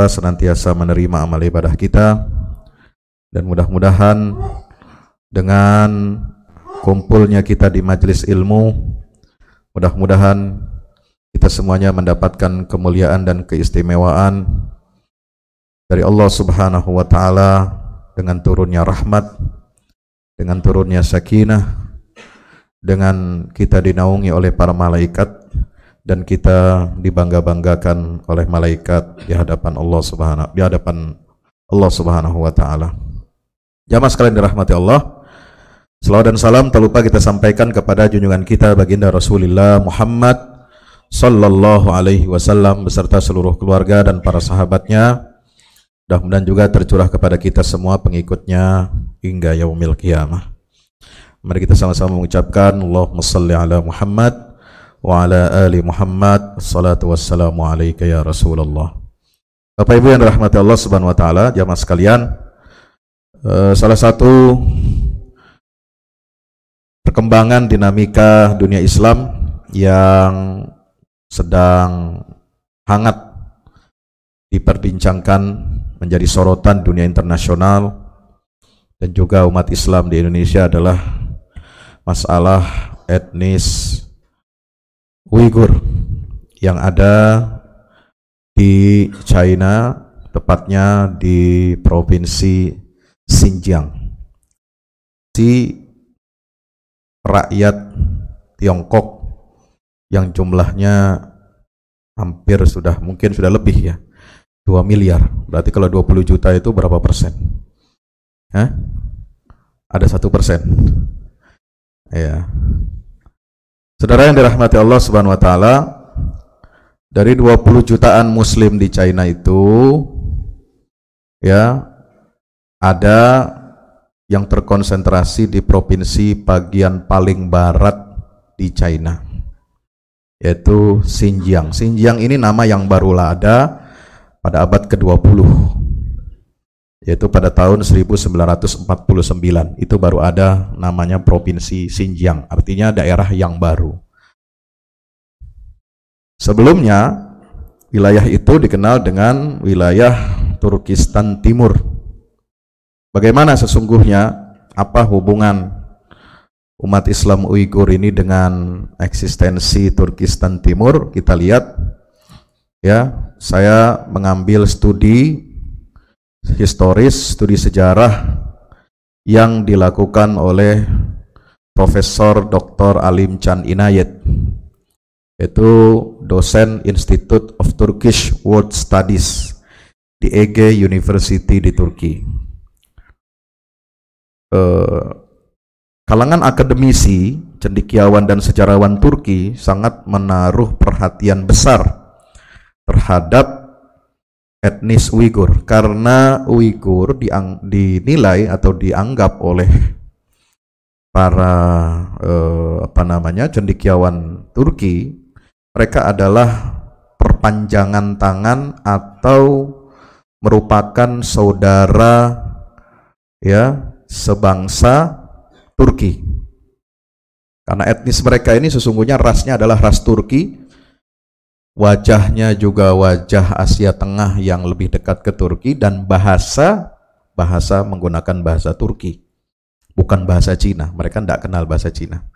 ikhlas senantiasa menerima amal ibadah kita. Dan mudah-mudahan dengan kumpulnya kita di majelis ilmu mudah-mudahan kita semuanya mendapatkan kemuliaan dan keistimewaan dari Allah Subhanahu wa taala dengan turunnya rahmat dengan turunnya sakinah dengan kita dinaungi oleh para malaikat dan kita dibangga-banggakan oleh malaikat di hadapan Allah Subhanahu di hadapan Allah Subhanahu wa taala. Jamaah sekalian dirahmati Allah. Salawat dan salam tak lupa kita sampaikan kepada junjungan kita baginda Rasulullah Muhammad sallallahu alaihi wasallam beserta seluruh keluarga dan para sahabatnya. Mudah-mudahan juga tercurah kepada kita semua pengikutnya hingga yaumil qiyamah. Mari kita sama-sama mengucapkan Allahumma salli ala Muhammad wa ala ali Muhammad. Salatu wassalamu alaika ya Rasulullah. Bapak Ibu yang dirahmati Allah Subhanahu wa taala, jamaah sekalian, uh, salah satu perkembangan dinamika dunia Islam yang sedang hangat diperbincangkan menjadi sorotan dunia internasional dan juga umat Islam di Indonesia adalah masalah etnis Uighur yang ada di China tepatnya di provinsi Xinjiang. Si rakyat Tiongkok yang jumlahnya hampir sudah mungkin sudah lebih ya 2 miliar berarti kalau 20 juta itu berapa persen Hah? ada satu persen ya saudara yang dirahmati Allah subhanahu wa ta'ala dari 20 jutaan muslim di China itu ya ada yang terkonsentrasi di provinsi bagian paling barat di China yaitu Xinjiang. Xinjiang ini nama yang barulah ada pada abad ke-20 yaitu pada tahun 1949 itu baru ada namanya provinsi Xinjiang artinya daerah yang baru. Sebelumnya wilayah itu dikenal dengan wilayah Turkistan Timur. Bagaimana sesungguhnya? Apa hubungan umat Islam Uighur ini dengan eksistensi Turkistan Timur? Kita lihat ya, saya mengambil studi historis, studi sejarah yang dilakukan oleh Profesor Dr. Alim Chan Inayet yaitu dosen Institute of Turkish World Studies di Ege University di Turki eh, kalangan akademisi, cendikiawan dan sejarawan Turki sangat menaruh perhatian besar terhadap etnis Uighur karena Uighur diang, dinilai atau dianggap oleh para eh, apa namanya cendikiawan Turki mereka adalah perpanjangan tangan atau merupakan saudara ya sebangsa Turki. Karena etnis mereka ini sesungguhnya rasnya adalah ras Turki, wajahnya juga wajah Asia Tengah yang lebih dekat ke Turki dan bahasa bahasa menggunakan bahasa Turki, bukan bahasa Cina. Mereka tidak kenal bahasa Cina.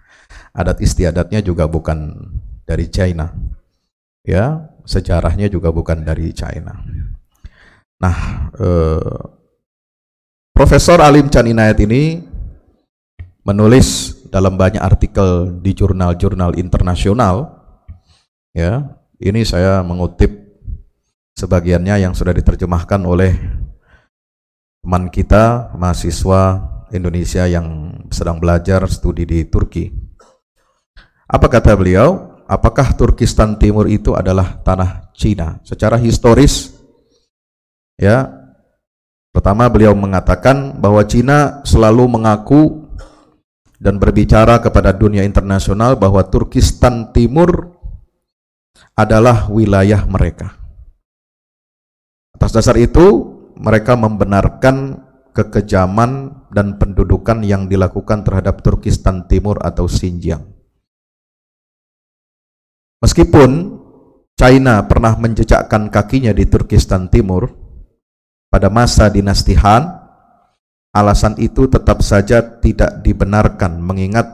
Adat istiadatnya juga bukan dari China. Ya, sejarahnya juga bukan dari China. Nah, eh, Profesor Alim Chan Inayat ini menulis dalam banyak artikel di jurnal-jurnal internasional ya ini saya mengutip sebagiannya yang sudah diterjemahkan oleh teman kita mahasiswa Indonesia yang sedang belajar studi di Turki. Apa kata beliau? Apakah Turkistan Timur itu adalah tanah Cina? Secara historis ya Pertama beliau mengatakan bahwa Cina selalu mengaku dan berbicara kepada dunia internasional bahwa Turkistan Timur adalah wilayah mereka. Atas dasar itu mereka membenarkan kekejaman dan pendudukan yang dilakukan terhadap Turkistan Timur atau Xinjiang. Meskipun China pernah menjejakkan kakinya di Turkistan Timur pada masa dinasti Han, alasan itu tetap saja tidak dibenarkan mengingat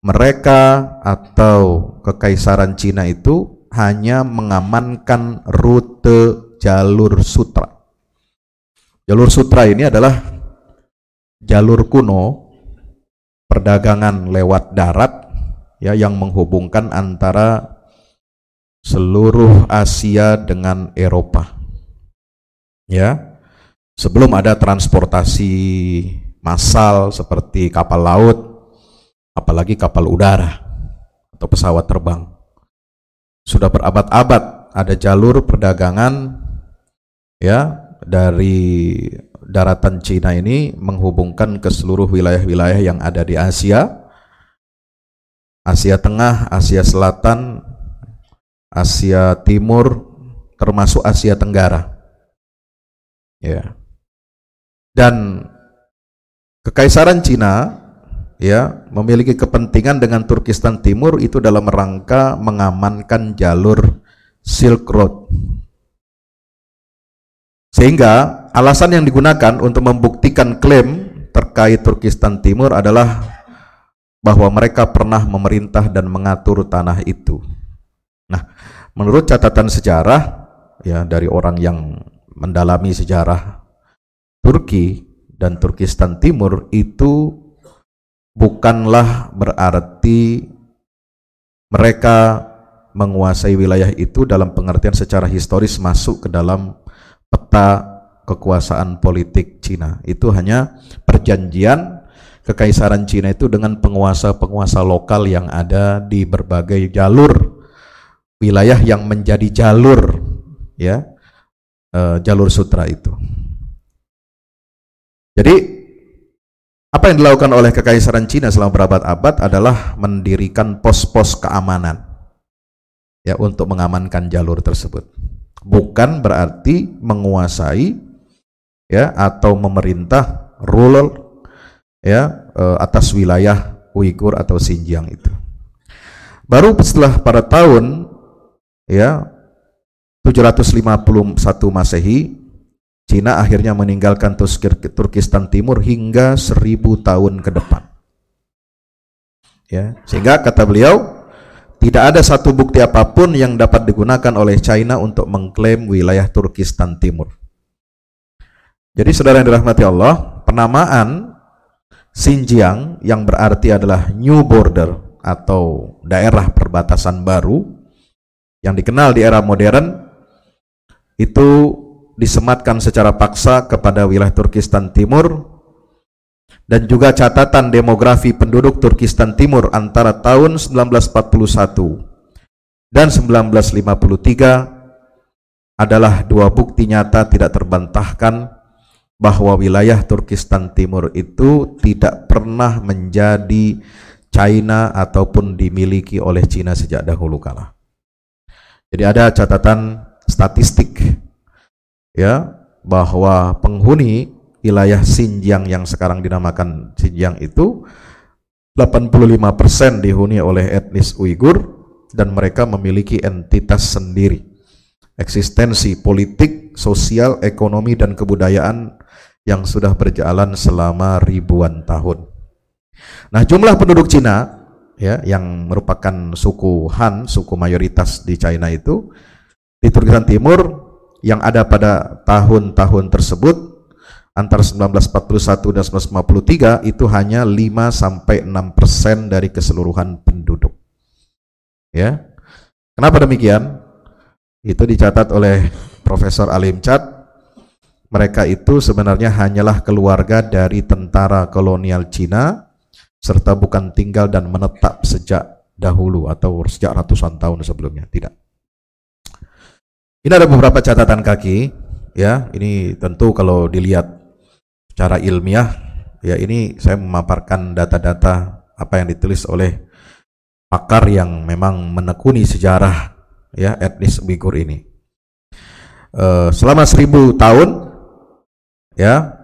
mereka atau kekaisaran Cina itu hanya mengamankan rute jalur sutra. Jalur sutra ini adalah jalur kuno perdagangan lewat darat ya yang menghubungkan antara seluruh Asia dengan Eropa. Ya. Sebelum ada transportasi massal seperti kapal laut, apalagi kapal udara atau pesawat terbang. Sudah berabad-abad ada jalur perdagangan ya dari daratan Cina ini menghubungkan ke seluruh wilayah-wilayah yang ada di Asia, Asia Tengah, Asia Selatan, Asia Timur termasuk Asia Tenggara. Ya. Dan Kekaisaran Cina ya memiliki kepentingan dengan Turkistan Timur itu dalam rangka mengamankan jalur Silk Road. Sehingga alasan yang digunakan untuk membuktikan klaim terkait Turkistan Timur adalah bahwa mereka pernah memerintah dan mengatur tanah itu. Nah, menurut catatan sejarah ya dari orang yang mendalami sejarah Turki dan Turkistan Timur itu bukanlah berarti mereka menguasai wilayah itu dalam pengertian secara historis masuk ke dalam peta kekuasaan politik Cina. Itu hanya perjanjian kekaisaran Cina itu dengan penguasa-penguasa lokal yang ada di berbagai jalur wilayah yang menjadi jalur ya uh, jalur sutra itu. Jadi apa yang dilakukan oleh kekaisaran Cina selama berabad-abad adalah mendirikan pos-pos keamanan ya untuk mengamankan jalur tersebut. Bukan berarti menguasai ya atau memerintah ruler ya uh, atas wilayah Uighur atau Xinjiang itu. Baru setelah pada tahun ya 751 Masehi Cina akhirnya meninggalkan Turkistan Timur hingga 1000 tahun ke depan. Ya, sehingga kata beliau tidak ada satu bukti apa pun yang dapat digunakan oleh China untuk mengklaim wilayah Turkistan Timur. Jadi saudara yang dirahmati Allah, penamaan Xinjiang yang berarti adalah new border atau daerah perbatasan baru yang dikenal di era modern itu disematkan secara paksa kepada wilayah Turkistan Timur dan juga catatan demografi penduduk Turkistan Timur antara tahun 1941 dan 1953 adalah dua bukti nyata tidak terbantahkan bahwa wilayah Turkistan Timur itu tidak pernah menjadi China ataupun dimiliki oleh Cina sejak dahulu kala. Jadi ada catatan statistik ya bahwa penghuni wilayah Xinjiang yang sekarang dinamakan Xinjiang itu 85% dihuni oleh etnis Uighur dan mereka memiliki entitas sendiri. Eksistensi politik, sosial, ekonomi dan kebudayaan yang sudah berjalan selama ribuan tahun. Nah, jumlah penduduk Cina ya yang merupakan suku Han, suku mayoritas di China itu di Turkistan Timur yang ada pada tahun-tahun tersebut antara 1941 dan 1953 itu hanya 5 sampai 6% dari keseluruhan penduduk. Ya. Kenapa demikian? Itu dicatat oleh Profesor Alim Chad. Mereka itu sebenarnya hanyalah keluarga dari tentara kolonial Cina serta bukan tinggal dan menetap sejak dahulu atau sejak ratusan tahun sebelumnya, tidak. Ini ada beberapa catatan kaki, ya. Ini tentu kalau dilihat secara ilmiah, ya ini saya memaparkan data-data apa yang ditulis oleh pakar yang memang menekuni sejarah ya etnis Uighur ini. Uh, selama seribu tahun, ya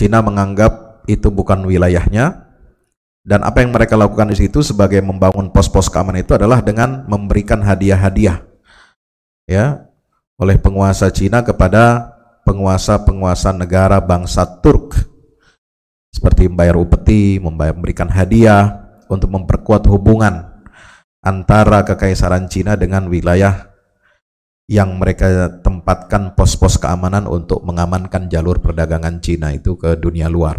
Cina menganggap itu bukan wilayahnya, dan apa yang mereka lakukan di situ sebagai membangun pos-pos keamanan itu adalah dengan memberikan hadiah-hadiah ya oleh penguasa Cina kepada penguasa-penguasa negara bangsa Turk seperti membayar upeti, memberikan hadiah untuk memperkuat hubungan antara kekaisaran Cina dengan wilayah yang mereka tempatkan pos-pos keamanan untuk mengamankan jalur perdagangan Cina itu ke dunia luar.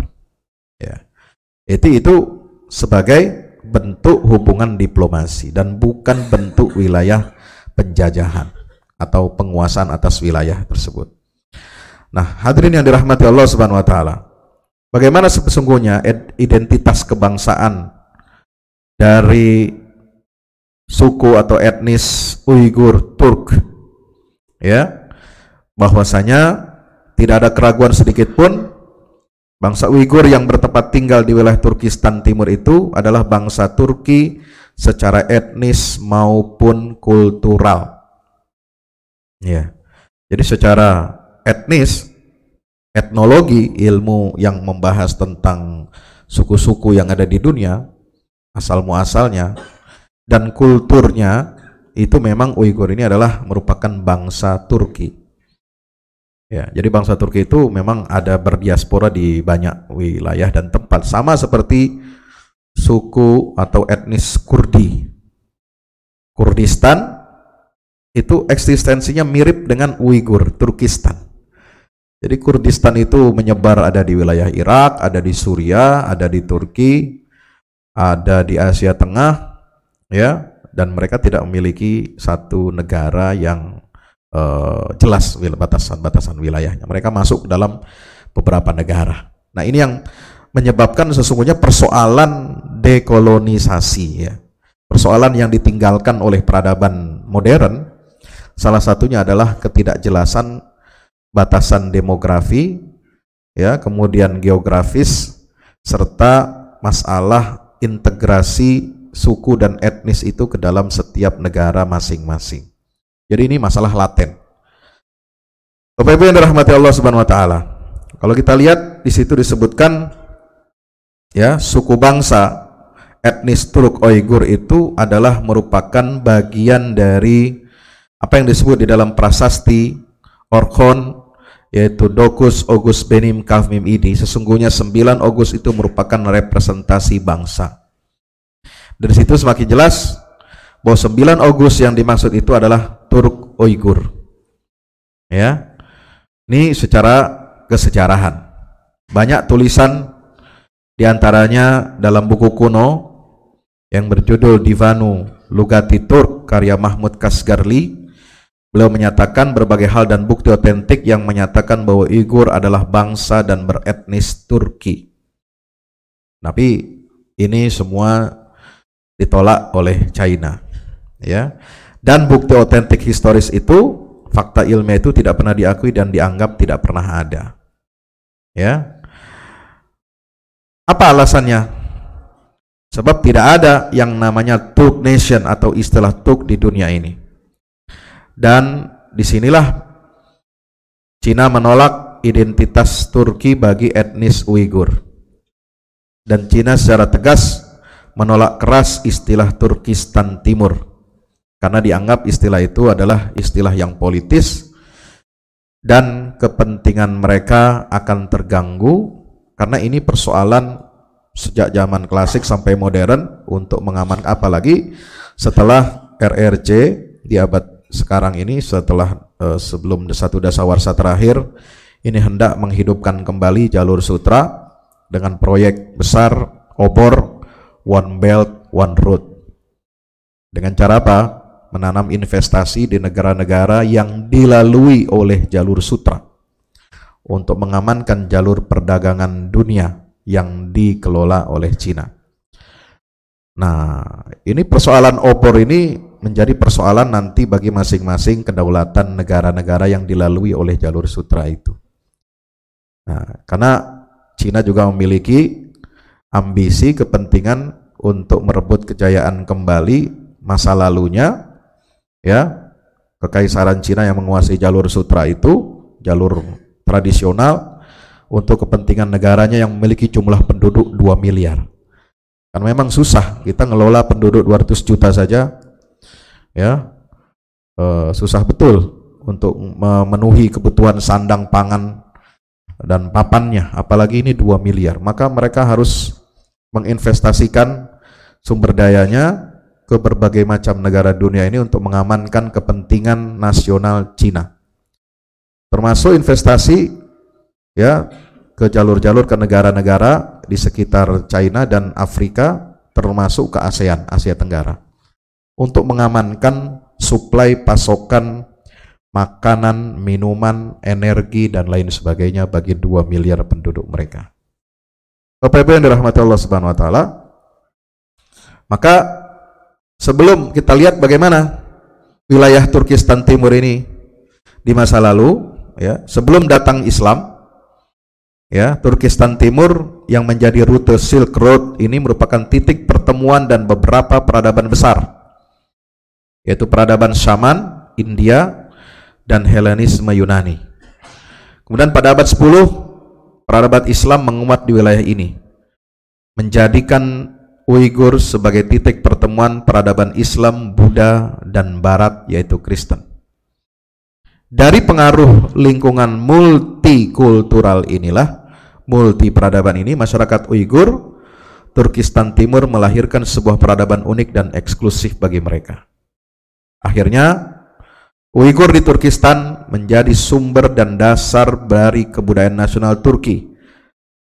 Ya. Itu itu sebagai bentuk hubungan diplomasi dan bukan bentuk wilayah penjajahan atau penguasaan atas wilayah tersebut. Nah, hadirin yang dirahmati Allah Subhanahu wa taala. Bagaimana sesungguhnya identitas kebangsaan dari suku atau etnis Uighur Turk? Ya. Bahwasanya tidak ada keraguan sedikit pun bangsa Uighur yang bertempat tinggal di wilayah Turkistan Timur itu adalah bangsa Turki secara etnis maupun kultural. Ya. Jadi secara etnis, etnologi, ilmu yang membahas tentang suku-suku yang ada di dunia, asal muasalnya dan kulturnya itu memang Uighur ini adalah merupakan bangsa Turki. Ya, jadi bangsa Turki itu memang ada berdiaspora di banyak wilayah dan tempat sama seperti suku atau etnis Kurdi. Kurdistan itu eksistensinya mirip dengan Uighur, Turkistan. Jadi Kurdistan itu menyebar ada di wilayah Irak, ada di Suria, ada di Turki, ada di Asia Tengah, ya, dan mereka tidak memiliki satu negara yang uh, jelas batasan-batasan wilayahnya. Mereka masuk dalam beberapa negara. Nah ini yang menyebabkan sesungguhnya persoalan dekolonisasi, ya, persoalan yang ditinggalkan oleh peradaban modern Salah satunya adalah ketidakjelasan batasan demografi, ya, kemudian geografis serta masalah integrasi suku dan etnis itu ke dalam setiap negara masing-masing. Jadi ini masalah laten. Bapak Ibu yang dirahmati Allah Subhanahu wa taala. Kalau kita lihat di situ disebutkan ya, suku bangsa etnis Turk Uighur itu adalah merupakan bagian dari apa yang disebut di dalam prasasti Orkhon yaitu Dokus Ogus Benim Kavmim Idi sesungguhnya 9 Ogus itu merupakan representasi bangsa. Dari situ semakin jelas bahwa 9 Ogus yang dimaksud itu adalah Turk Uighur. Ya. Ini secara kesejarahan. Banyak tulisan di antaranya dalam buku kuno yang berjudul Divanu Lugati Turk karya Mahmud Kasgarli Beliau menyatakan berbagai hal dan bukti otentik yang menyatakan bahwa Uyghur adalah bangsa dan beretnis Turki. Tapi ini semua ditolak oleh China. Ya. Dan bukti otentik historis itu fakta ilmiah itu tidak pernah diakui dan dianggap tidak pernah ada. Ya. Apa alasannya? Sebab tidak ada yang namanya Turk nation atau istilah Turk di dunia ini. Dan di sinilah Cina menolak identitas Turki bagi etnis Uighur. Dan Cina secara tegas menolak keras istilah Turkistan Timur karena dianggap istilah itu adalah istilah yang politis dan kepentingan mereka akan terganggu karena ini persoalan sejak zaman klasik sampai modern untuk mengamankan apalagi setelah RRC di abad sekarang ini setelah uh, sebelum satu dasawarsa terakhir ini hendak menghidupkan kembali jalur sutra dengan proyek besar obor One Belt One Road. Dengan cara apa? Menanam investasi di negara-negara yang dilalui oleh jalur sutra untuk mengamankan jalur perdagangan dunia yang dikelola oleh Cina. Nah, ini persoalan obor ini menjadi persoalan nanti bagi masing-masing kedaulatan negara-negara yang dilalui oleh jalur sutra itu. Nah, karena Cina juga memiliki ambisi kepentingan untuk merebut kejayaan kembali masa lalunya ya kekaisaran Cina yang menguasai jalur sutra itu jalur tradisional untuk kepentingan negaranya yang memiliki jumlah penduduk 2 miliar kan memang susah kita ngelola penduduk 200 juta saja ya. Uh, susah betul untuk memenuhi kebutuhan sandang pangan dan papannya apalagi ini 2 miliar. Maka mereka harus menginvestasikan sumber dayanya ke berbagai macam negara dunia ini untuk mengamankan kepentingan nasional Cina. Termasuk investasi ya ke jalur-jalur ke negara-negara di sekitar China dan Afrika termasuk ke ASEAN, Asia Tenggara untuk mengamankan suplai pasokan makanan, minuman, energi dan lain sebagainya bagi 2 miliar penduduk mereka. Bapak Ibu yang dirahmati Allah Subhanahu wa taala, maka sebelum kita lihat bagaimana wilayah Turkistan Timur ini di masa lalu ya, sebelum datang Islam ya, Turkistan Timur yang menjadi rute Silk Road ini merupakan titik pertemuan dan beberapa peradaban besar yaitu peradaban Saman, India, dan Helenisme Yunani. Kemudian pada abad 10, peradaban Islam menguat di wilayah ini, menjadikan Uighur sebagai titik pertemuan peradaban Islam, Buddha, dan Barat, yaitu Kristen. Dari pengaruh lingkungan multikultural inilah, multi peradaban ini, masyarakat Uighur, Turkistan Timur melahirkan sebuah peradaban unik dan eksklusif bagi mereka. Akhirnya, Uighur di Turkistan menjadi sumber dan dasar dari kebudayaan nasional Turki,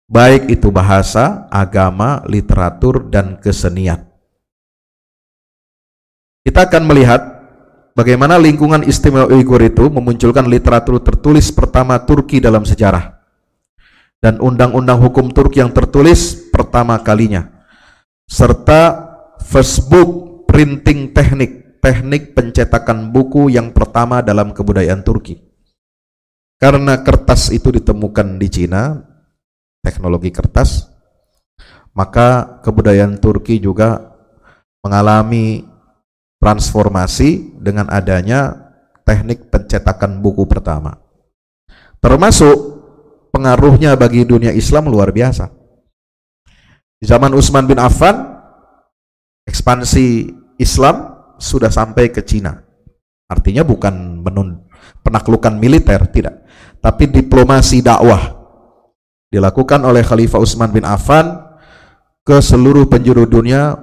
baik itu bahasa, agama, literatur, dan kesenian. Kita akan melihat bagaimana lingkungan istimewa Uighur itu memunculkan literatur tertulis pertama Turki dalam sejarah dan undang-undang hukum Turki yang tertulis pertama kalinya serta Facebook printing teknik teknik pencetakan buku yang pertama dalam kebudayaan Turki. Karena kertas itu ditemukan di Cina, teknologi kertas, maka kebudayaan Turki juga mengalami transformasi dengan adanya teknik pencetakan buku pertama. Termasuk pengaruhnya bagi dunia Islam luar biasa. Di zaman Utsman bin Affan, ekspansi Islam sudah sampai ke Cina. Artinya bukan menun, penaklukan militer, tidak. Tapi diplomasi dakwah dilakukan oleh Khalifah Utsman bin Affan ke seluruh penjuru dunia,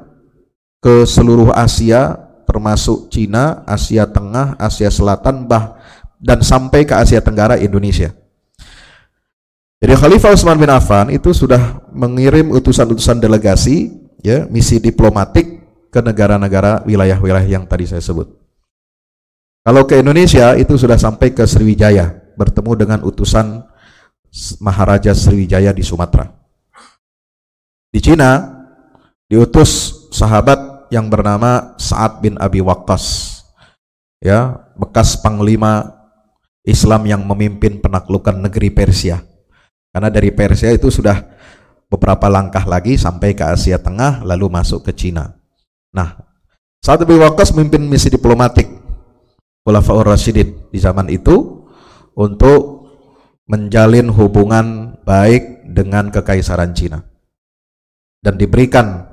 ke seluruh Asia, termasuk Cina, Asia Tengah, Asia Selatan, bah dan sampai ke Asia Tenggara Indonesia. Jadi Khalifah Utsman bin Affan itu sudah mengirim utusan-utusan delegasi, ya, misi diplomatik ke negara-negara wilayah-wilayah yang tadi saya sebut. Kalau ke Indonesia itu sudah sampai ke Sriwijaya, bertemu dengan utusan Maharaja Sriwijaya di Sumatera. Di Cina diutus sahabat yang bernama Sa'ad bin Abi Waqqas. Ya, bekas panglima Islam yang memimpin penaklukan negeri Persia. Karena dari Persia itu sudah beberapa langkah lagi sampai ke Asia Tengah lalu masuk ke Cina. Nah, saat Abi Waqqas memimpin misi diplomatik Khulafaur Rasyidin di zaman itu untuk menjalin hubungan baik dengan kekaisaran Cina. Dan diberikan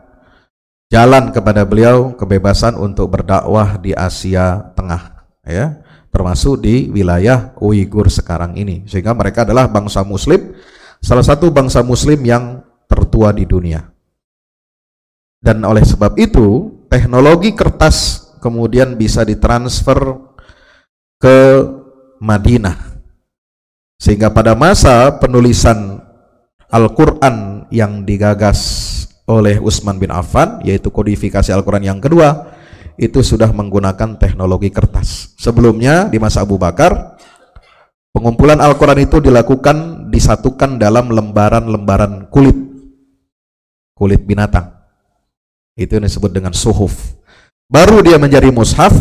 jalan kepada beliau kebebasan untuk berdakwah di Asia Tengah ya termasuk di wilayah Uighur sekarang ini. Sehingga mereka adalah bangsa muslim salah satu bangsa muslim yang tertua di dunia dan oleh sebab itu, teknologi kertas kemudian bisa ditransfer ke Madinah. Sehingga pada masa penulisan Al-Quran yang digagas oleh Utsman bin Affan, yaitu kodifikasi Al-Quran yang kedua, itu sudah menggunakan teknologi kertas. Sebelumnya di masa Abu Bakar, pengumpulan Al-Quran itu dilakukan disatukan dalam lembaran-lembaran kulit, kulit binatang. Itu yang disebut dengan suhuf. Baru dia menjadi mushaf.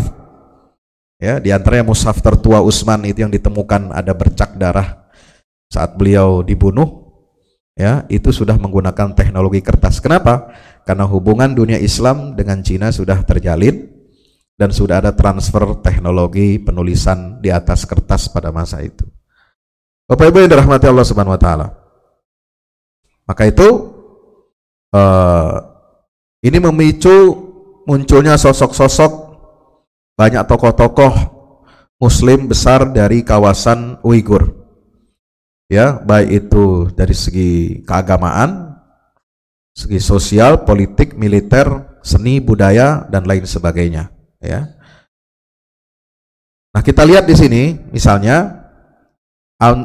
Ya, di antaranya mushaf tertua Utsman itu yang ditemukan ada bercak darah saat beliau dibunuh. Ya, itu sudah menggunakan teknologi kertas. Kenapa? Karena hubungan dunia Islam dengan Cina sudah terjalin dan sudah ada transfer teknologi penulisan di atas kertas pada masa itu. Bapak Ibu yang dirahmati Allah Subhanahu wa taala. Maka itu uh, ini memicu munculnya sosok-sosok banyak tokoh-tokoh muslim besar dari kawasan Uighur. Ya, baik itu dari segi keagamaan, segi sosial, politik, militer, seni, budaya dan lain sebagainya, ya. Nah, kita lihat di sini misalnya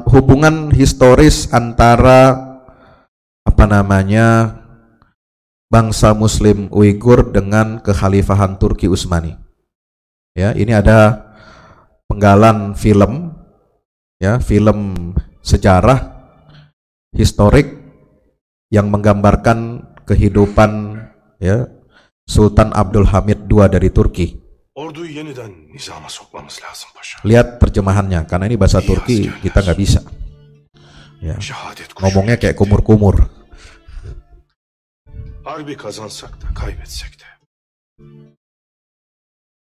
hubungan historis antara apa namanya bangsa muslim Uighur dengan kekhalifahan Turki Utsmani. Ya, ini ada penggalan film ya, film sejarah historik yang menggambarkan kehidupan ya Sultan Abdul Hamid II dari Turki. Lihat terjemahannya, karena ini bahasa Turki kita nggak bisa. Ya. Ngomongnya kayak kumur-kumur. Harbi kazansak da kaybetsek de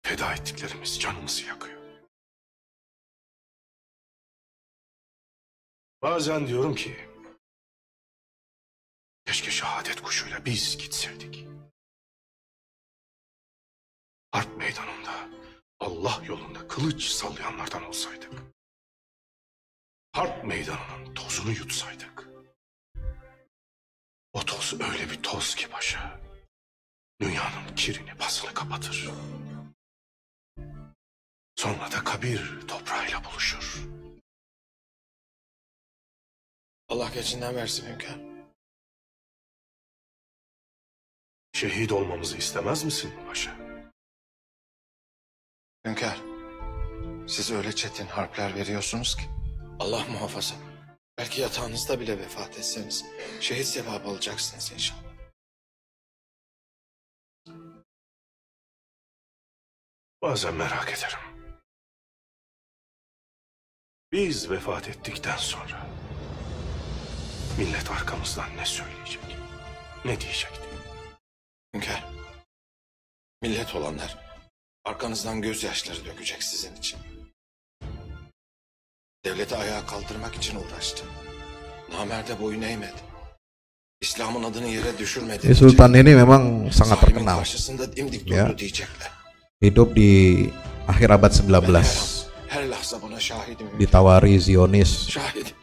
feda ettiklerimiz canımızı yakıyor. Bazen diyorum ki keşke şehadet kuşuyla biz gitseydik. Harp meydanında Allah yolunda kılıç sallayanlardan olsaydık. Harp meydanının tozunu yutsaydık. O toz öyle bir toz ki paşa. Dünyanın kirini pasını kapatır. Sonra da kabir toprağıyla buluşur. Allah geçinden versin hünkâr. Şehit olmamızı istemez misin paşa? Hünkâr, siz öyle çetin harpler veriyorsunuz ki. Allah muhafaza. Belki yatağınızda bile vefat etseniz şehit sevabı alacaksınız inşallah. Bazen merak ederim. Biz vefat ettikten sonra millet arkamızdan ne söyleyecek? Ne diyecekti? Hünkâr, millet olanlar arkanızdan gözyaşları dökecek sizin için. Devleti ayağa kaldırmak için uğraştı. Namerde boyun eğmedi. İslam'ın adını yere düşürmedi. E, Sultan ini memang sangat terkenal. karşısında dimdik durdu ya. diyecekler. Hidup di akhir abad 19. Her şahidim. Ditawari Zionis. Şahidim.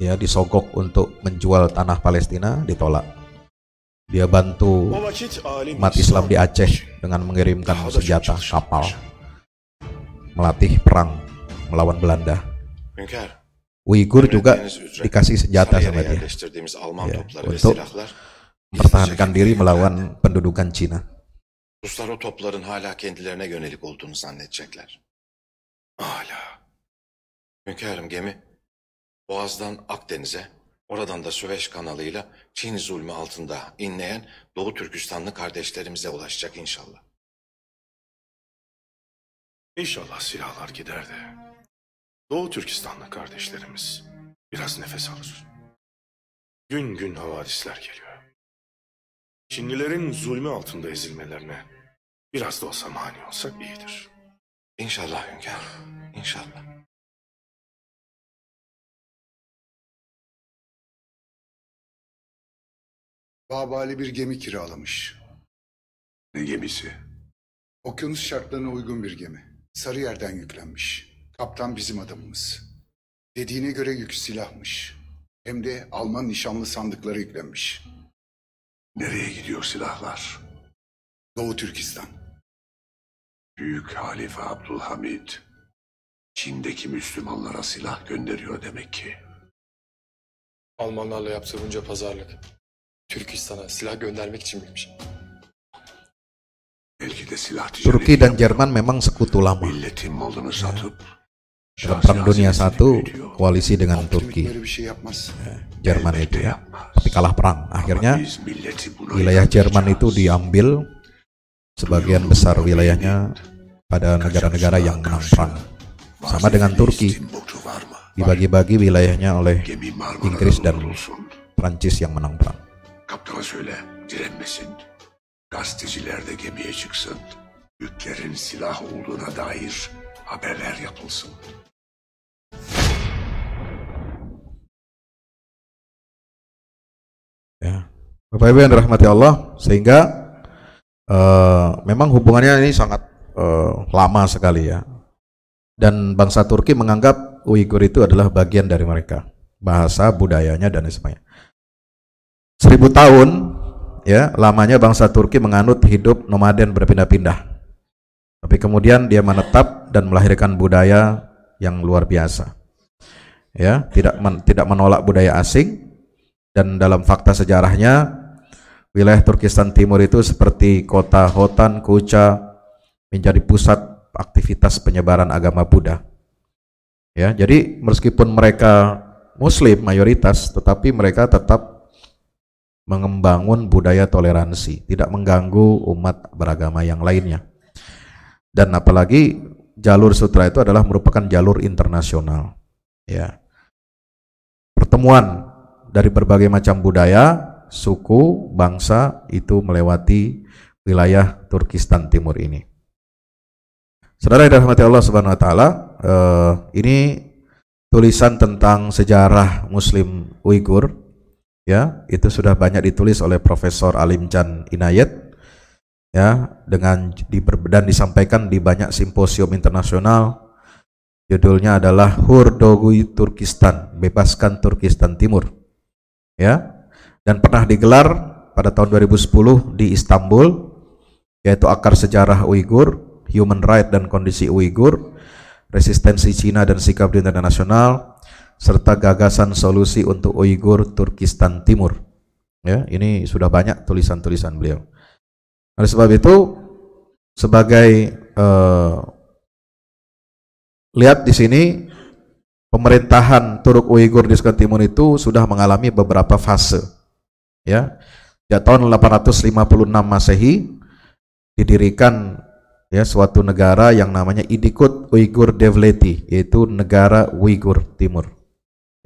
Ya, disogok untuk menjual tanah Palestina, ditolak. Dia bantu umat Islam di Aceh dengan mengirimkan senjata kapal melatih perang melawan Belanda. Uighur juga dikasih senjata sama dia ya, untuk mempertahankan diri melawan pendudukan Cina. Ruslar o topların hala kendilerine yönelik olduğunu zannedecekler. Hala. Hünkârım gemi Boğaz'dan Akdeniz'e, oradan da Süveyş kanalıyla Çin zulmü altında inleyen Doğu Türkistanlı kardeşlerimize ulaşacak inşallah. İnşallah silahlar gider de Doğu Türkistanlı kardeşlerimiz biraz nefes alır. Gün gün havadisler geliyor. Çinlilerin zulmü altında ezilmelerine biraz da olsa mani olsak iyidir. İnşallah hünkâr, inşallah. Babali bir gemi kiralamış. Ne gemisi? Okyanus şartlarına uygun bir gemi. Sarıyer'den yüklenmiş. Kaptan bizim adamımız. Dediğine göre yük silahmış. Hem de Alman nişanlı sandıkları yüklenmiş. Nereye gidiyor silahlar? Doğu Türkistan. Büyük Halife Abdülhamid Çin'deki Müslümanlara silah gönderiyor demek ki. Almanlarla yaptığı bunca pazarlık Türkistan'a silah göndermek için miymiş? Belki de silah Turki dan Jerman memang sekutu lama. Milletin malını satıp Perang Dunia Satu koalisi dengan Turki. ya, Jerman itu ya. Tapi kalah perang. Akhirnya wilayah Jerman itu diambil sebagian besar wilayahnya pada negara-negara yang menang perang. Sama dengan Turki. Dibagi-bagi wilayahnya oleh Inggris dan Prancis yang menang perang. Kaptana söyle direnmesin. Gazeteciler de gemiye çıksın. Yüklerin silah olduğuna dair haberler yapılsın Ya. Bapak Ibu yang dirahmati Allah, sehingga uh, memang hubungannya ini sangat uh, lama sekali ya. dan bangsa Turki menganggap Uighur itu adalah bagian dari mereka, bahasa, budayanya dan sebagainya. Seribu tahun ya lamanya bangsa Turki menganut hidup nomaden berpindah-pindah. Tapi kemudian dia menetap dan melahirkan budaya yang luar biasa. Ya, tidak men, tidak menolak budaya asing dan dalam fakta sejarahnya wilayah Turkistan Timur itu seperti kota Hotan, Kucha menjadi pusat aktivitas penyebaran agama Buddha. Ya, jadi meskipun mereka muslim mayoritas tetapi mereka tetap mengembangun budaya toleransi, tidak mengganggu umat beragama yang lainnya. Dan apalagi jalur sutra itu adalah merupakan jalur internasional. Ya. Pertemuan dari berbagai macam budaya, suku, bangsa itu melewati wilayah Turkistan Timur ini. Saudara yang dirahmati Allah Subhanahu wa taala, uh, ini tulisan tentang sejarah Muslim Uighur ya, itu sudah banyak ditulis oleh Profesor Alim Chan Inayat ya, dengan dan disampaikan di banyak simposium internasional. Judulnya adalah Hurdogui Turkistan, bebaskan Turkistan Timur. Ya. Dan pernah digelar pada tahun 2010 di Istanbul yaitu akar sejarah Uighur human right dan kondisi Uighur, resistensi Cina dan sikap di internasional, serta gagasan solusi untuk Uighur Turkistan Timur. Ya, ini sudah banyak tulisan-tulisan beliau. Oleh sebab itu, sebagai uh, lihat di sini pemerintahan Turuk Uighur di Turkistan Timur itu sudah mengalami beberapa fase. Ya, di tahun 856 Masehi didirikan ya suatu negara yang namanya Idikut Uighur Devleti yaitu negara Uighur Timur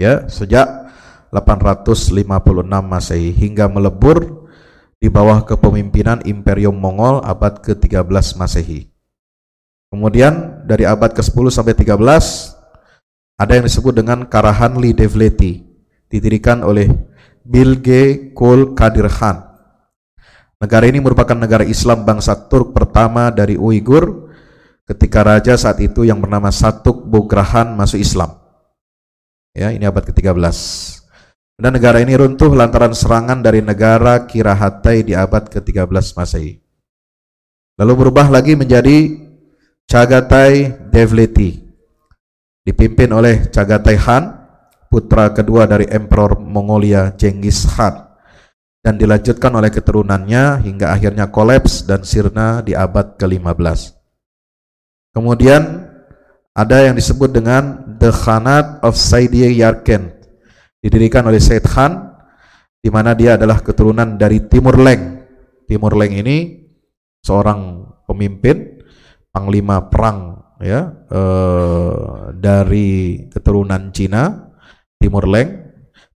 ya sejak 856 Masehi hingga melebur di bawah kepemimpinan Imperium Mongol abad ke-13 Masehi. Kemudian dari abad ke-10 sampai 13 ada yang disebut dengan Karahanli Devleti didirikan oleh Bilge Kul Kadir Khan Negara ini merupakan negara Islam bangsa Turk pertama dari Uighur ketika raja saat itu yang bernama Satuk Bugrahan masuk Islam. Ya, ini abad ke-13. Dan negara ini runtuh lantaran serangan dari negara Kirahatai di abad ke-13 Masehi. Lalu berubah lagi menjadi Chagatai Devleti. Dipimpin oleh Chagatai Han, putra kedua dari Emperor Mongolia Genghis Khan dan dilanjutkan oleh keturunannya hingga akhirnya kolaps dan sirna di abad ke-15. Kemudian ada yang disebut dengan The Khanat of Saidiyah Yarken didirikan oleh Said Khan di mana dia adalah keturunan dari Timur Leng. Timur Leng ini seorang pemimpin panglima perang ya eh, dari keturunan Cina Timur Leng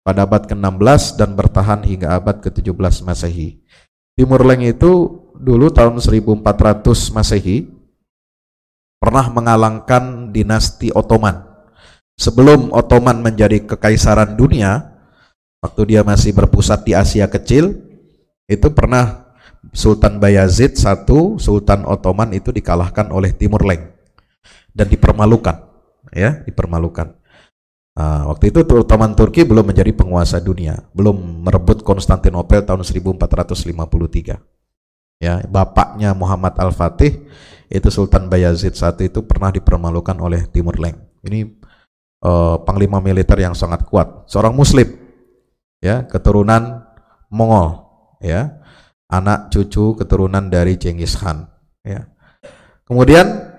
pada abad ke-16 dan bertahan hingga abad ke-17 Masehi. Timur Leng itu dulu tahun 1400 Masehi pernah mengalangkan dinasti Ottoman. Sebelum Ottoman menjadi kekaisaran dunia, waktu dia masih berpusat di Asia Kecil, itu pernah Sultan Bayazid satu, Sultan Ottoman itu dikalahkan oleh Timur Leng dan dipermalukan, ya, dipermalukan. Nah, waktu itu Ottoman Turki belum menjadi penguasa dunia, belum merebut Konstantinopel tahun 1453. Ya, bapaknya Muhammad Al-Fatih itu Sultan Bayazid saat itu pernah dipermalukan oleh Timur Leng. Ini uh, panglima militer yang sangat kuat, seorang muslim. Ya, keturunan Mongol, ya. Anak cucu keturunan dari Genghis Khan, ya. Kemudian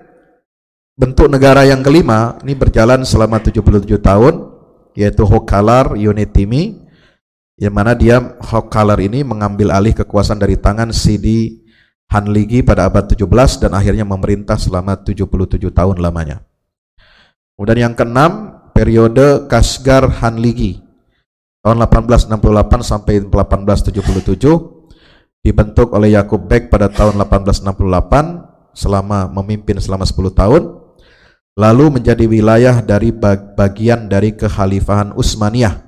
bentuk negara yang kelima ini berjalan selama 77 tahun yaitu Hokalar Unitimi yang mana dia Hokalar ini mengambil alih kekuasaan dari tangan Sidi Hanligi pada abad 17 dan akhirnya memerintah selama 77 tahun lamanya. Kemudian yang keenam periode Kasgar Hanligi. Tahun 1868 sampai 1877 dibentuk oleh Yakub Bek pada tahun 1868 selama memimpin selama 10 tahun lalu menjadi wilayah dari bagian dari kekhalifahan Utsmaniyah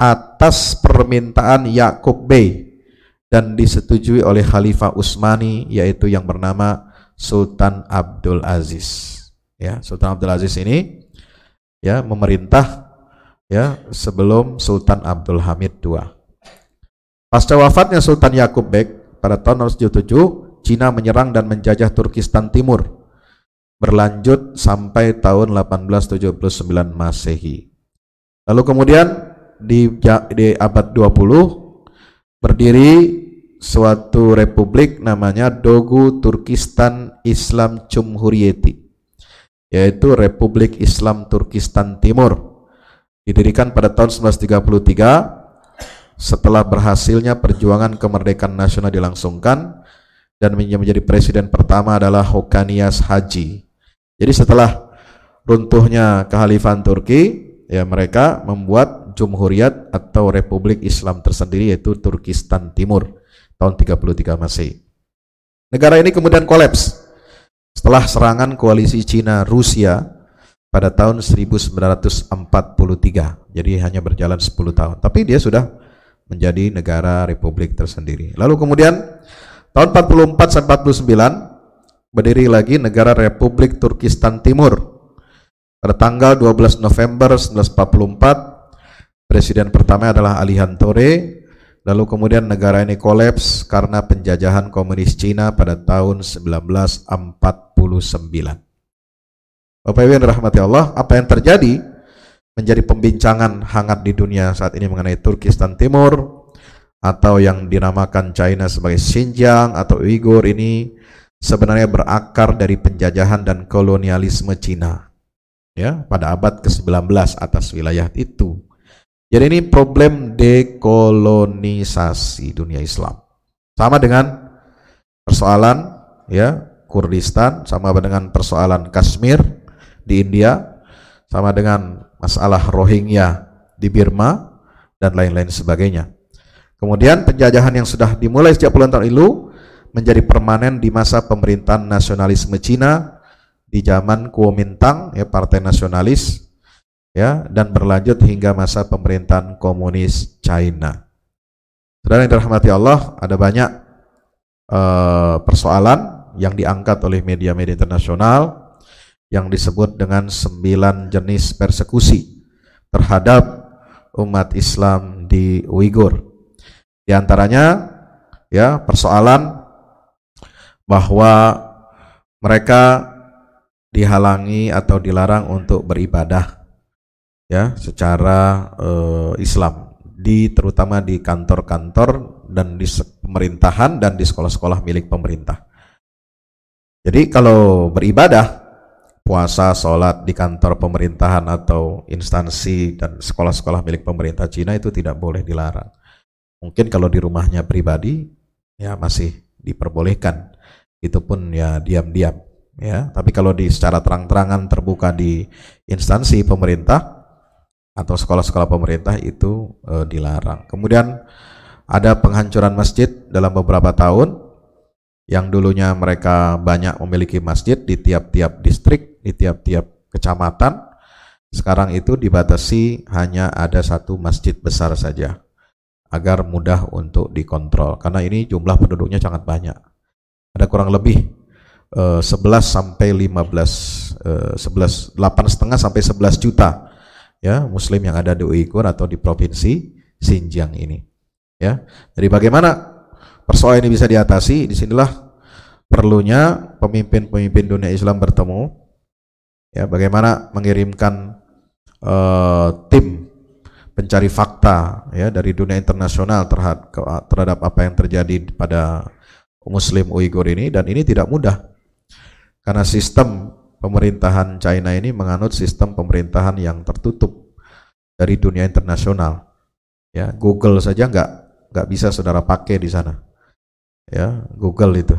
atas permintaan Yakub Bey dan disetujui oleh Khalifah Utsmani yaitu yang bernama Sultan Abdul Aziz Ya, Sultan Abdul Aziz ini ya memerintah ya sebelum Sultan Abdul Hamid II. Pasca wafatnya Sultan Yakub Bek pada tahun 1977, Cina menyerang dan menjajah Turkistan Timur berlanjut sampai tahun 1879 Masehi. Lalu kemudian di, di abad 20 berdiri suatu republik namanya Dogu Turkistan Islam Cumhuriyeti yaitu Republik Islam Turkistan Timur didirikan pada tahun 1933 setelah berhasilnya perjuangan kemerdekaan nasional dilangsungkan dan menjadi presiden pertama adalah Hokanias Haji. Jadi setelah runtuhnya kehalifan Turki, ya mereka membuat Jumhuriyat atau Republik Islam tersendiri yaitu Turkistan Timur tahun 33 Masehi. Negara ini kemudian kolaps setelah serangan koalisi Cina Rusia pada tahun 1943. Jadi hanya berjalan 10 tahun. Tapi dia sudah menjadi negara republik tersendiri. Lalu kemudian tahun 44 sampai 49 berdiri lagi negara Republik Turkistan Timur. Pada tanggal 12 November 1944 presiden pertama adalah Alihan Tore Lalu kemudian negara ini kolaps karena penjajahan komunis Cina pada tahun 1949. Bapak Ibu yang dirahmati Allah, apa yang terjadi menjadi pembincangan hangat di dunia saat ini mengenai Turkistan Timur atau yang dinamakan China sebagai Xinjiang atau Uyghur ini sebenarnya berakar dari penjajahan dan kolonialisme Cina ya pada abad ke-19 atas wilayah itu jadi ini problem dekolonisasi dunia Islam. Sama dengan persoalan ya Kurdistan, sama dengan persoalan Kashmir di India, sama dengan masalah Rohingya di Burma dan lain-lain sebagainya. Kemudian penjajahan yang sudah dimulai sejak puluhan tahun lalu menjadi permanen di masa pemerintahan nasionalisme Cina di zaman Kuomintang ya partai nasionalis ya dan berlanjut hingga masa pemerintahan komunis China. Saudara yang dirahmati Allah, ada banyak uh, persoalan yang diangkat oleh media-media internasional yang disebut dengan sembilan jenis persekusi terhadap umat Islam di Uighur. Di antaranya ya persoalan bahwa mereka dihalangi atau dilarang untuk beribadah ya secara uh, Islam di terutama di kantor-kantor dan di pemerintahan dan di sekolah-sekolah milik pemerintah. Jadi kalau beribadah puasa, sholat di kantor pemerintahan atau instansi dan sekolah-sekolah milik pemerintah Cina itu tidak boleh dilarang. Mungkin kalau di rumahnya pribadi ya masih diperbolehkan. Itu pun ya diam-diam ya. Tapi kalau di secara terang-terangan terbuka di instansi pemerintah atau sekolah-sekolah pemerintah itu e, dilarang. Kemudian ada penghancuran masjid dalam beberapa tahun yang dulunya mereka banyak memiliki masjid di tiap-tiap distrik, di tiap-tiap kecamatan. Sekarang itu dibatasi hanya ada satu masjid besar saja agar mudah untuk dikontrol karena ini jumlah penduduknya sangat banyak. Ada kurang lebih e, 11 sampai 15 e, 11 8 setengah sampai 11 juta ya muslim yang ada di Uighur atau di provinsi Xinjiang ini ya. Jadi bagaimana persoalan ini bisa diatasi? Di sinilah perlunya pemimpin-pemimpin dunia Islam bertemu ya. Bagaimana mengirimkan uh, tim pencari fakta ya dari dunia internasional terhadap terhadap apa yang terjadi pada muslim Uighur ini. Dan ini tidak mudah karena sistem pemerintahan China ini menganut sistem pemerintahan yang tertutup dari dunia internasional. Ya, Google saja nggak nggak bisa saudara pakai di sana. Ya, Google itu.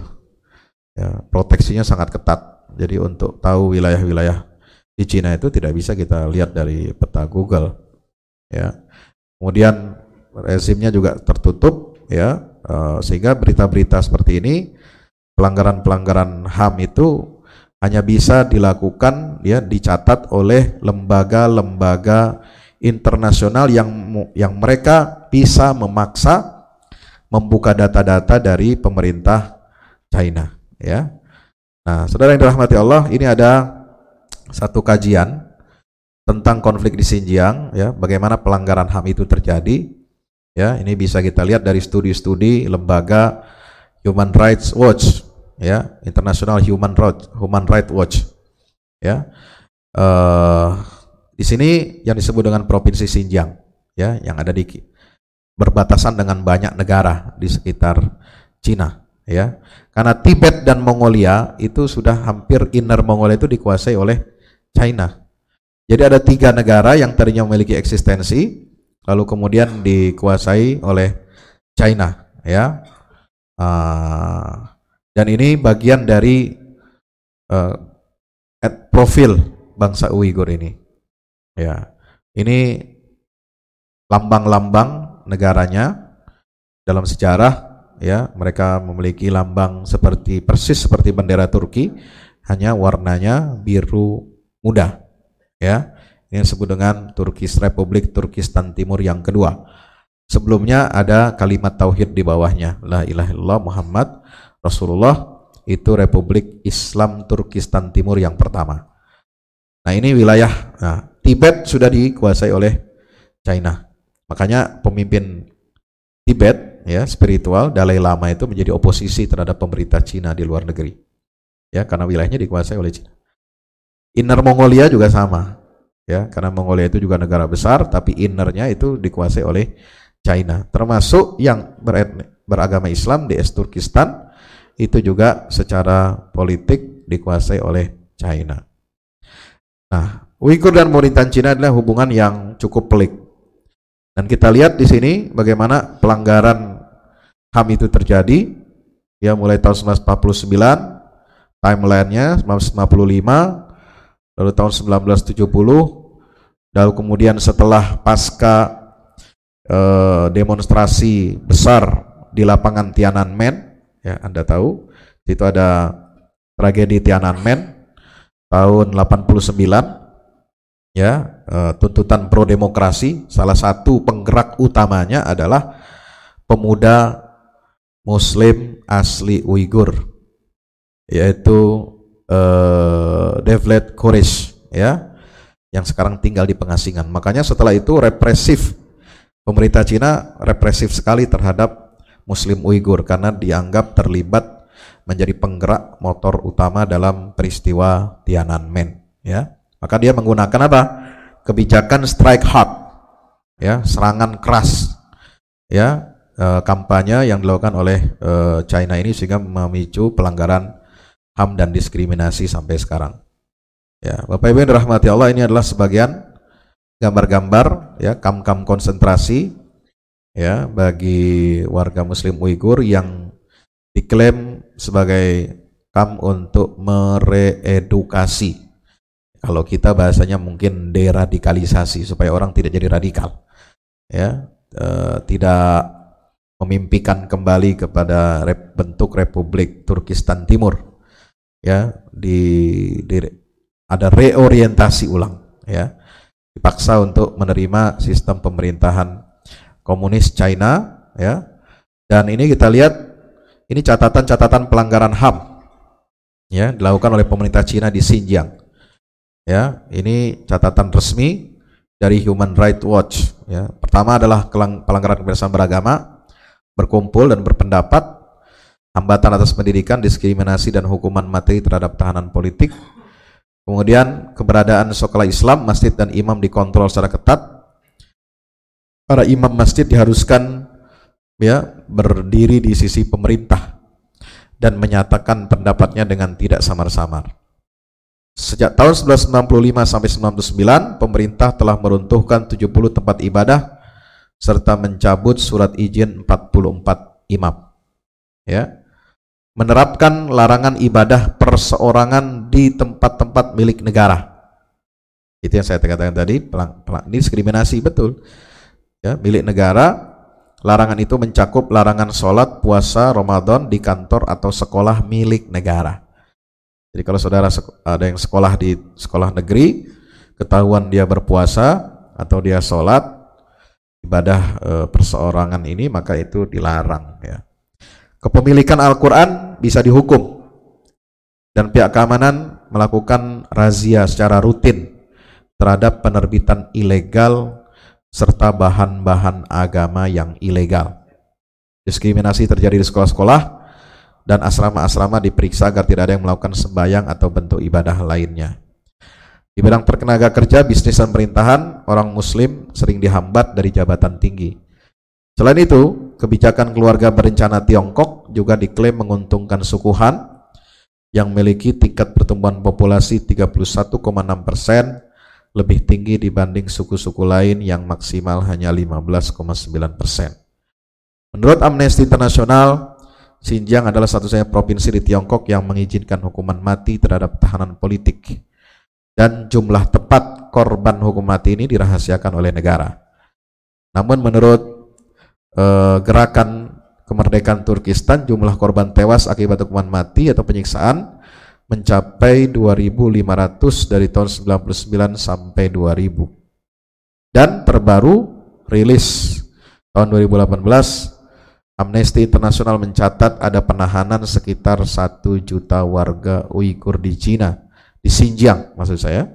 Ya, proteksinya sangat ketat. Jadi untuk tahu wilayah-wilayah di Cina itu tidak bisa kita lihat dari peta Google. Ya. Kemudian rezimnya juga tertutup ya, eh, sehingga berita-berita seperti ini pelanggaran-pelanggaran HAM itu hanya bisa dilakukan ya dicatat oleh lembaga-lembaga internasional yang yang mereka bisa memaksa membuka data-data dari pemerintah China ya. Nah, Saudara yang dirahmati Allah, ini ada satu kajian tentang konflik di Xinjiang ya, bagaimana pelanggaran HAM itu terjadi. Ya, ini bisa kita lihat dari studi-studi lembaga Human Rights Watch ya, International Human Rights Human Rights Watch. Ya. Uh, di sini yang disebut dengan provinsi Xinjiang ya, yang ada di berbatasan dengan banyak negara di sekitar Cina ya. Karena Tibet dan Mongolia itu sudah hampir inner Mongolia itu dikuasai oleh China jadi ada tiga negara yang tadinya memiliki eksistensi, lalu kemudian dikuasai oleh China, ya. Uh, dan ini bagian dari uh, profil bangsa Uighur ini, ya. Ini lambang-lambang negaranya. Dalam sejarah, ya. Mereka memiliki lambang seperti persis seperti bendera Turki, hanya warnanya biru muda ya. Ini disebut dengan Turkis Republik Turkistan Timur yang kedua. Sebelumnya ada kalimat tauhid di bawahnya. La ilaha illallah Muhammad Rasulullah. Itu Republik Islam Turkistan Timur yang pertama. Nah ini wilayah nah, Tibet sudah dikuasai oleh China makanya pemimpin Tibet ya spiritual Dalai Lama itu menjadi oposisi terhadap pemerintah Cina di luar negeri ya karena wilayahnya dikuasai oleh Cina Inner Mongolia juga sama. Ya, karena Mongolia itu juga negara besar tapi innernya itu dikuasai oleh China. Termasuk yang beragama Islam di Turkistan itu juga secara politik dikuasai oleh China. Nah, Uighur dan Morintan Cina adalah hubungan yang cukup pelik. Dan kita lihat di sini bagaimana pelanggaran HAM itu terjadi ya mulai tahun 1949 timelinenya 1955 lalu tahun 1970 lalu kemudian setelah pasca eh, demonstrasi besar di lapangan Tiananmen ya Anda tahu itu ada tragedi Tiananmen tahun 89 ya eh, tuntutan pro demokrasi salah satu penggerak utamanya adalah pemuda muslim asli Uighur yaitu uh, Devlet Koresh ya yang sekarang tinggal di pengasingan. Makanya setelah itu represif pemerintah Cina represif sekali terhadap Muslim Uighur karena dianggap terlibat menjadi penggerak motor utama dalam peristiwa Tiananmen ya. Maka dia menggunakan apa? kebijakan strike hard ya, serangan keras ya, eh, kampanye yang dilakukan oleh eh, China ini sehingga memicu pelanggaran HAM dan diskriminasi sampai sekarang. Ya, Bapak Ibu yang dirahmati Allah ini adalah sebagian gambar-gambar ya kam-kam konsentrasi ya bagi warga muslim Uighur yang diklaim sebagai kam untuk mereedukasi. Kalau kita bahasanya mungkin deradikalisasi supaya orang tidak jadi radikal. Ya, e, tidak memimpikan kembali kepada rep, bentuk Republik Turkistan Timur. Ya di, di ada reorientasi ulang ya. Dipaksa untuk menerima sistem pemerintahan komunis China ya. Dan ini kita lihat ini catatan-catatan pelanggaran HAM ya dilakukan oleh pemerintah Cina di Xinjiang ya ini catatan resmi dari Human Rights Watch ya pertama adalah pelanggaran kebebasan beragama berkumpul dan berpendapat hambatan atas pendidikan, diskriminasi dan hukuman mati terhadap tahanan politik. Kemudian keberadaan sekolah Islam, masjid dan imam dikontrol secara ketat. Para imam masjid diharuskan ya berdiri di sisi pemerintah dan menyatakan pendapatnya dengan tidak samar-samar. Sejak tahun 1995 sampai 1999, pemerintah telah meruntuhkan 70 tempat ibadah serta mencabut surat izin 44 imam. Ya menerapkan larangan ibadah perseorangan di tempat-tempat milik negara. Itu yang saya katakan tadi, pelang, pelang, ini diskriminasi betul. Ya, milik negara, larangan itu mencakup larangan sholat, puasa, Ramadan di kantor atau sekolah milik negara. Jadi kalau saudara ada yang sekolah di sekolah negeri, ketahuan dia berpuasa atau dia sholat, ibadah e, perseorangan ini maka itu dilarang ya. Kepemilikan Al-Quran bisa dihukum. dan pihak keamanan melakukan razia secara rutin terhadap penerbitan ilegal serta bahan-bahan agama yang ilegal. Diskriminasi terjadi di sekolah-sekolah dan asrama-asrama diperiksa agar tidak ada yang melakukan sembahyang atau bentuk ibadah lainnya. Di bidang tenaga kerja, bisnis dan pemerintahan, orang muslim sering dihambat dari jabatan tinggi. Selain itu, kebijakan keluarga berencana Tiongkok juga diklaim menguntungkan suku Han yang memiliki tingkat pertumbuhan populasi 31,6 persen lebih tinggi dibanding suku-suku lain yang maksimal hanya 15,9 persen. Menurut Amnesty International, Xinjiang adalah satu-satunya provinsi di Tiongkok yang mengizinkan hukuman mati terhadap tahanan politik dan jumlah tepat korban hukum mati ini dirahasiakan oleh negara. Namun menurut uh, gerakan kemerdekaan Turkistan, jumlah korban tewas akibat hukuman mati atau penyiksaan mencapai 2.500 dari tahun 99 sampai 2000. Dan terbaru rilis tahun 2018 Amnesty International mencatat ada penahanan sekitar 1 juta warga Uighur di Cina di Xinjiang maksud saya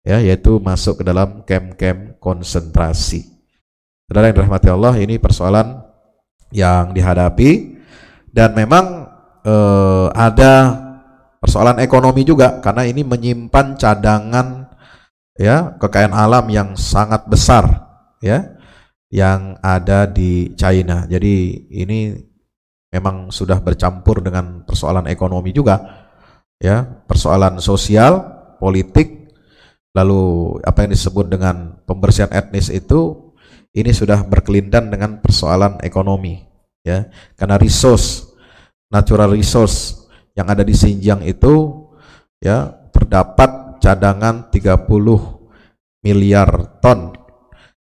ya yaitu masuk ke dalam kem-kem konsentrasi. Saudara yang dirahmati Allah, ini persoalan yang dihadapi dan memang eh, ada persoalan ekonomi juga karena ini menyimpan cadangan ya kekayaan alam yang sangat besar ya yang ada di China. Jadi ini memang sudah bercampur dengan persoalan ekonomi juga ya persoalan sosial, politik, lalu apa yang disebut dengan pembersihan etnis itu ini sudah berkelindan dengan persoalan ekonomi ya karena resource natural resource yang ada di Xinjiang itu ya terdapat cadangan 30 miliar ton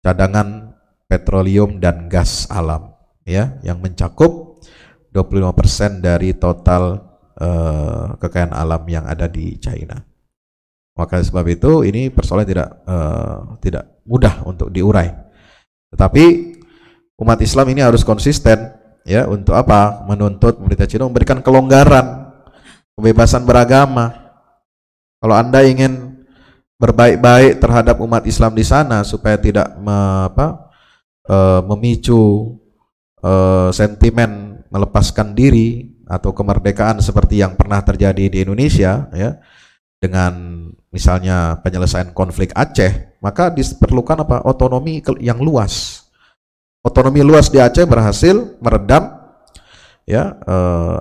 cadangan petroleum dan gas alam ya yang mencakup 25% dari total uh, kekayaan alam yang ada di China. Maka sebab itu ini persoalan tidak uh, tidak mudah untuk diurai. Tetapi umat Islam ini harus konsisten ya untuk apa? Menuntut pemerintah Cina memberikan kelonggaran, kebebasan beragama. Kalau Anda ingin berbaik-baik terhadap umat Islam di sana supaya tidak me, apa, e, memicu e, sentimen melepaskan diri atau kemerdekaan seperti yang pernah terjadi di Indonesia ya dengan misalnya penyelesaian konflik Aceh maka diperlukan apa? Otonomi yang luas. Otonomi luas di Aceh berhasil meredam ya eh,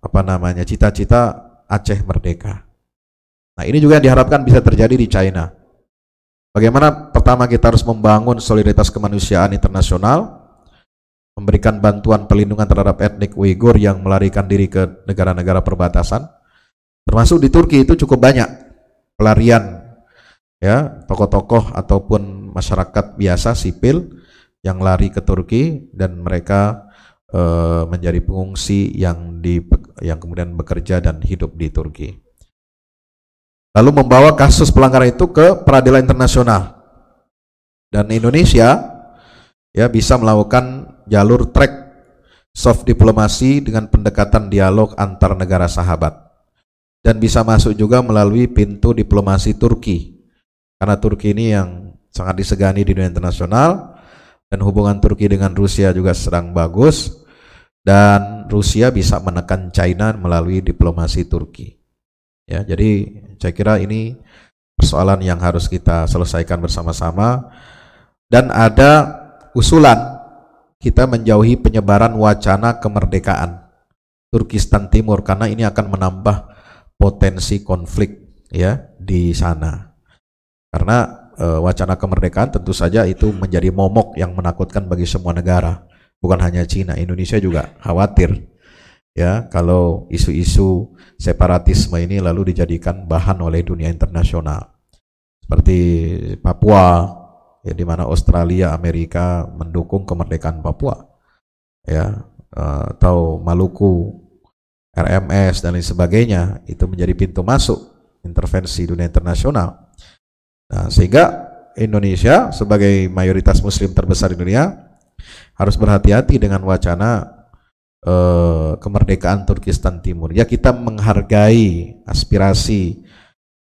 apa namanya cita-cita Aceh merdeka. Nah ini juga yang diharapkan bisa terjadi di China bagaimana pertama kita harus membangun solidaritas kemanusiaan internasional memberikan bantuan perlindungan terhadap etnik Uighur yang melarikan diri ke negara-negara perbatasan. Termasuk di Turki itu cukup banyak pelarian ya, tokoh-tokoh ataupun masyarakat biasa sipil yang lari ke Turki dan mereka e, menjadi pengungsi yang di yang kemudian bekerja dan hidup di Turki. Lalu membawa kasus pelanggaran itu ke peradilan internasional. Dan Indonesia ya bisa melakukan jalur track soft diplomasi dengan pendekatan dialog antar negara sahabat. Dan bisa masuk juga melalui pintu diplomasi Turki. Karena Turki ini yang sangat disegani di dunia internasional dan hubungan Turki dengan Rusia juga sedang bagus dan Rusia bisa menekan China melalui diplomasi Turki ya jadi saya kira ini persoalan yang harus kita selesaikan bersama-sama. Dan ada usulan kita menjauhi penyebaran wacana kemerdekaan Turkistan Timur karena ini akan menambah potensi konflik ya di sana. Karena e, wacana kemerdekaan tentu saja itu menjadi momok yang menakutkan bagi semua negara, bukan hanya Cina, Indonesia juga khawatir ya kalau isu-isu separatisme ini lalu dijadikan bahan oleh dunia internasional. Seperti Papua, ya di mana Australia, Amerika mendukung kemerdekaan Papua, ya uh, atau Maluku, RMS dan lain sebagainya itu menjadi pintu masuk intervensi dunia internasional. Nah, sehingga Indonesia sebagai mayoritas Muslim terbesar di dunia harus berhati-hati dengan wacana eh, kemerdekaan Turkistan Timur. Ya kita menghargai aspirasi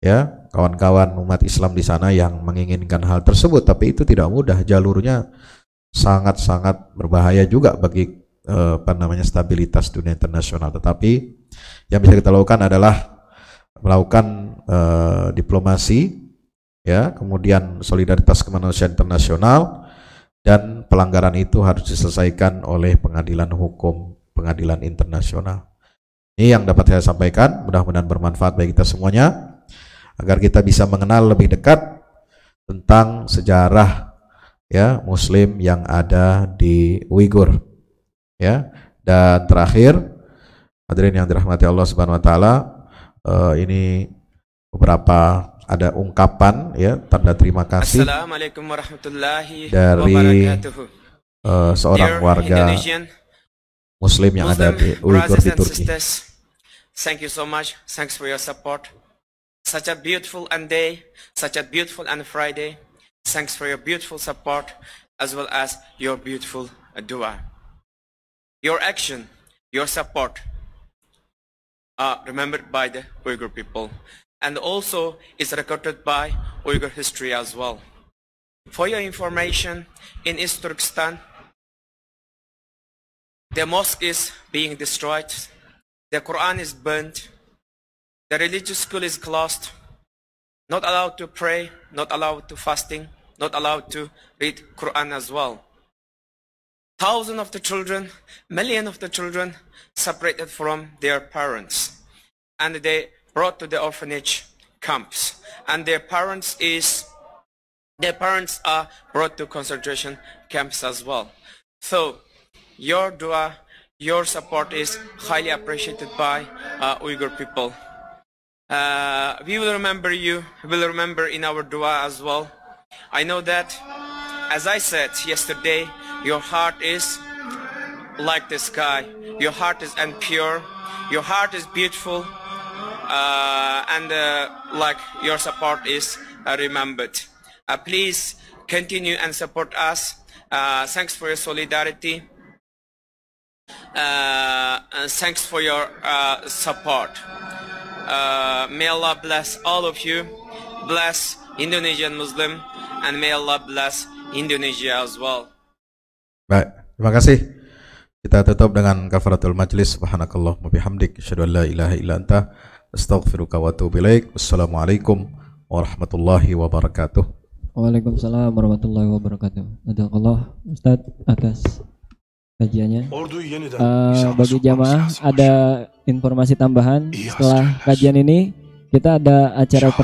ya kawan-kawan umat Islam di sana yang menginginkan hal tersebut, tapi itu tidak mudah. Jalurnya sangat-sangat berbahaya juga bagi eh, apa namanya stabilitas dunia internasional. Tetapi yang bisa kita lakukan adalah melakukan eh, diplomasi, ya, kemudian solidaritas kemanusiaan internasional dan pelanggaran itu harus diselesaikan oleh pengadilan hukum, pengadilan internasional. Ini yang dapat saya sampaikan, mudah-mudahan bermanfaat bagi kita semuanya agar kita bisa mengenal lebih dekat tentang sejarah ya muslim yang ada di Uighur. Ya. Dan terakhir hadirin yang dirahmati Allah Subhanahu wa taala, eh, ini beberapa ada ungkapan ya tanda terima kasih Dari, eh, seorang warga muslim yang ada di brothers di and Turki. sisters, thank you so much. Thanks for your support. Such a beautiful and day, such a beautiful and Friday. Thanks for your beautiful support as well as your beautiful dua. Your action, your support are remembered by the Uyghur people and also is recorded by Uyghur history as well. For your information, in East Turkestan, the mosque is being destroyed, the Quran is burnt, the religious school is closed, not allowed to pray, not allowed to fasting, not allowed to read Quran as well. Thousands of the children, millions of the children separated from their parents. And they brought to the orphanage camps. And their parents is their parents are brought to concentration camps as well. So your dua, your support is highly appreciated by uh, Uyghur people. Uh, we will remember you, we will remember in our dua as well. I know that, as I said yesterday, your heart is like the sky. Your heart is and pure. Your heart is beautiful, uh, and uh, like your support is uh, remembered. Uh, please continue and support us. Uh, thanks for your solidarity. Uh, and thanks for your uh, support. Uh, may Allah bless all of you, bless Indonesian Muslim, and may Allah bless Indonesia as well. Baik, terima kasih. Kita tutup dengan kafaratul majlis. Subhanakallah wa bihamdik asyhadu an la ilaha illa anta astaghfiruka wa atubu ilaik. Wassalamualaikum warahmatullahi wabarakatuh. Waalaikumsalam warahmatullahi wabarakatuh. Allah Ustadz atas kajiannya. Eh, bagi jamaah ada informasi tambahan setelah kajian ini. Kita ada acara Şehadet